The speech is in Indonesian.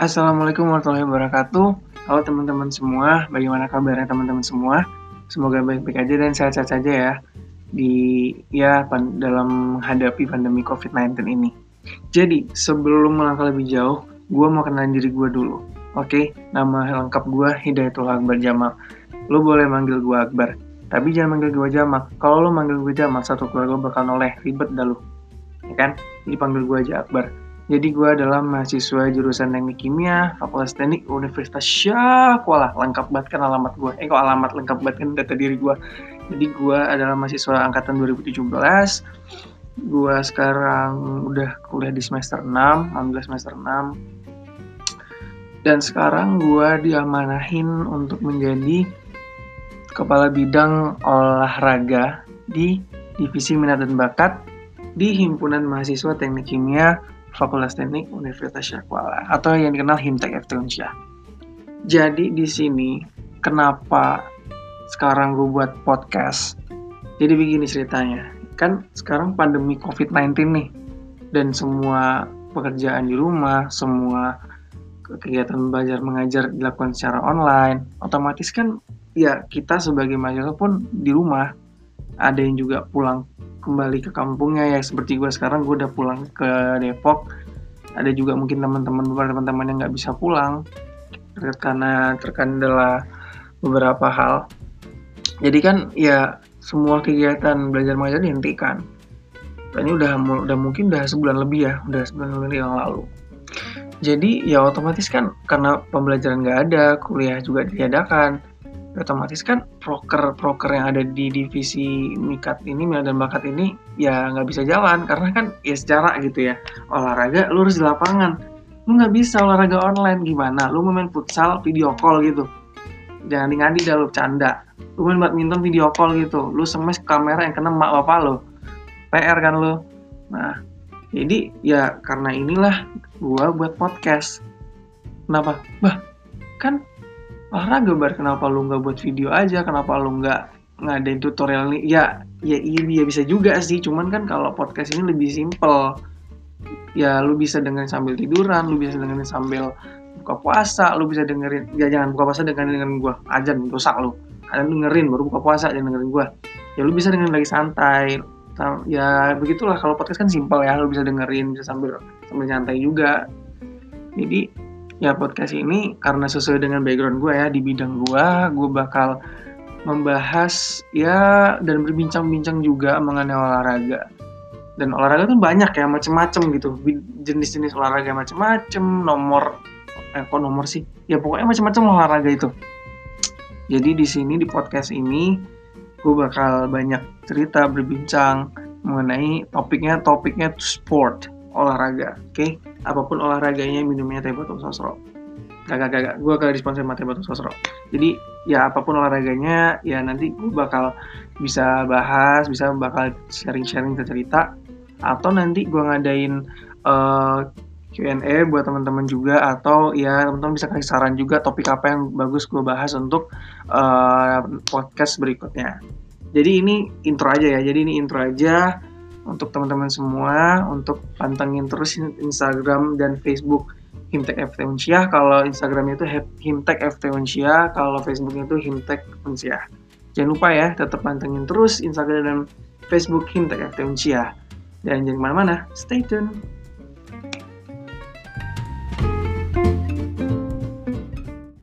Assalamualaikum warahmatullahi wabarakatuh. Halo teman-teman semua, bagaimana kabarnya teman-teman semua? Semoga baik-baik aja dan sehat-sehat saja ya di ya dalam menghadapi pandemi COVID-19 ini. Jadi, sebelum melangkah lebih jauh, gue mau kenalin diri gue dulu. Oke, nama lengkap gue Hidayatul Akbar Jamal. Lo boleh manggil gue Akbar, tapi jangan manggil gue Jamal. Kalau lo manggil gue Jamal, satu keluarga bakal noleh, ribet dah lo. Ya kan? Jadi panggil gue aja Akbar. Jadi gue adalah mahasiswa jurusan Teknik Kimia, Fakultas Teknik Universitas Syakwala. Lengkap banget kan alamat gue. Eh kok alamat lengkap banget kan data diri gue. Jadi gue adalah mahasiswa angkatan 2017. Gue sekarang udah kuliah di semester 6, alhamdulillah semester 6. Dan sekarang gue diamanahin untuk menjadi kepala bidang olahraga di Divisi Minat dan Bakat di Himpunan Mahasiswa Teknik Kimia Fakultas Teknik Universitas Syakwala atau yang dikenal Himtek FT Unsyah. Jadi di sini kenapa sekarang gue buat podcast? Jadi begini ceritanya, kan sekarang pandemi COVID-19 nih dan semua pekerjaan di rumah, semua kegiatan belajar mengajar dilakukan secara online, otomatis kan ya kita sebagai mahasiswa pun di rumah. Ada yang juga pulang kembali ke kampungnya ya. Seperti gue sekarang gue udah pulang ke Depok. Ada juga mungkin teman-teman beberapa teman-teman yang nggak bisa pulang. Karena terkendala beberapa hal. Jadi kan ya semua kegiatan belajar mengajar dihentikan. Dan ini udah udah mungkin udah sebulan lebih ya udah sebulan lebih yang lalu. Jadi ya otomatis kan karena pembelajaran nggak ada kuliah juga ditiadakan otomatis kan proker-proker yang ada di divisi mikat ini minat dan bakat ini ya nggak bisa jalan. Karena kan ya secara gitu ya olahraga lu harus di lapangan. Lu nggak bisa olahraga online. Gimana? Lu main futsal video call gitu. Jangan ngadi dah lu canda lu main badminton video call gitu. Lu semes kamera yang kena mak bapak lo PR kan lu. Nah jadi ya karena inilah gua buat podcast. Kenapa? Bah kan olahraga bar kenapa lu nggak buat video aja? Kenapa lu nggak ngadain tutorial nih? Ya ya iya bisa juga sih. Cuman kan kalau podcast ini lebih simple. Ya lu bisa dengerin sambil tiduran lu bisa dengerin sambil buka puasa lu bisa dengerin ya jangan buka puasa dengan gua. Ajan rusak lu. Kalian dengerin baru buka puasa jangan dengerin gua. Ya lu bisa dengerin lagi santai. Ya begitulah. Kalau podcast kan simple ya lu bisa dengerin bisa sambil sambil nyantai juga. Jadi ya podcast ini karena sesuai dengan background gue ya di bidang gue gue bakal membahas ya dan berbincang-bincang juga mengenai olahraga. Dan olahraga kan banyak ya macem-macem gitu. Jenis-jenis olahraga macem-macem nomor eh kok nomor sih? Ya pokoknya macem-macem olahraga itu. Jadi di sini di podcast ini gue bakal banyak cerita berbincang mengenai topiknya topiknya sport olahraga, oke? Okay? Apa pun olahraganya minumnya teh botol sosro. Gak, gak, gak, gue gak disponsori sama teh botol sosro. Jadi ya apa pun olahraganya ya nanti gue bakal bisa bahas, bisa bakal sharing-sharing cerita atau nanti gue ngadain uh, eh, Q&A buat teman-teman juga atau ya teman-teman bisa kasih saran juga topik apa yang bagus gue bahas untuk uh, podcast berikutnya. Jadi ini intro aja ya. Jadi ini intro aja untuk teman-teman semua untuk pantengin terus Instagram dan Facebook Himtek FT Unsyah. Kalau Instagram itu Himtek FT Unsyah, kalau Facebooknya itu Himtek Unsyah. Jangan lupa ya, tetap pantengin terus Instagram dan Facebook Himtek FT Unsyah. Dan jangan ke mana-mana, stay tune.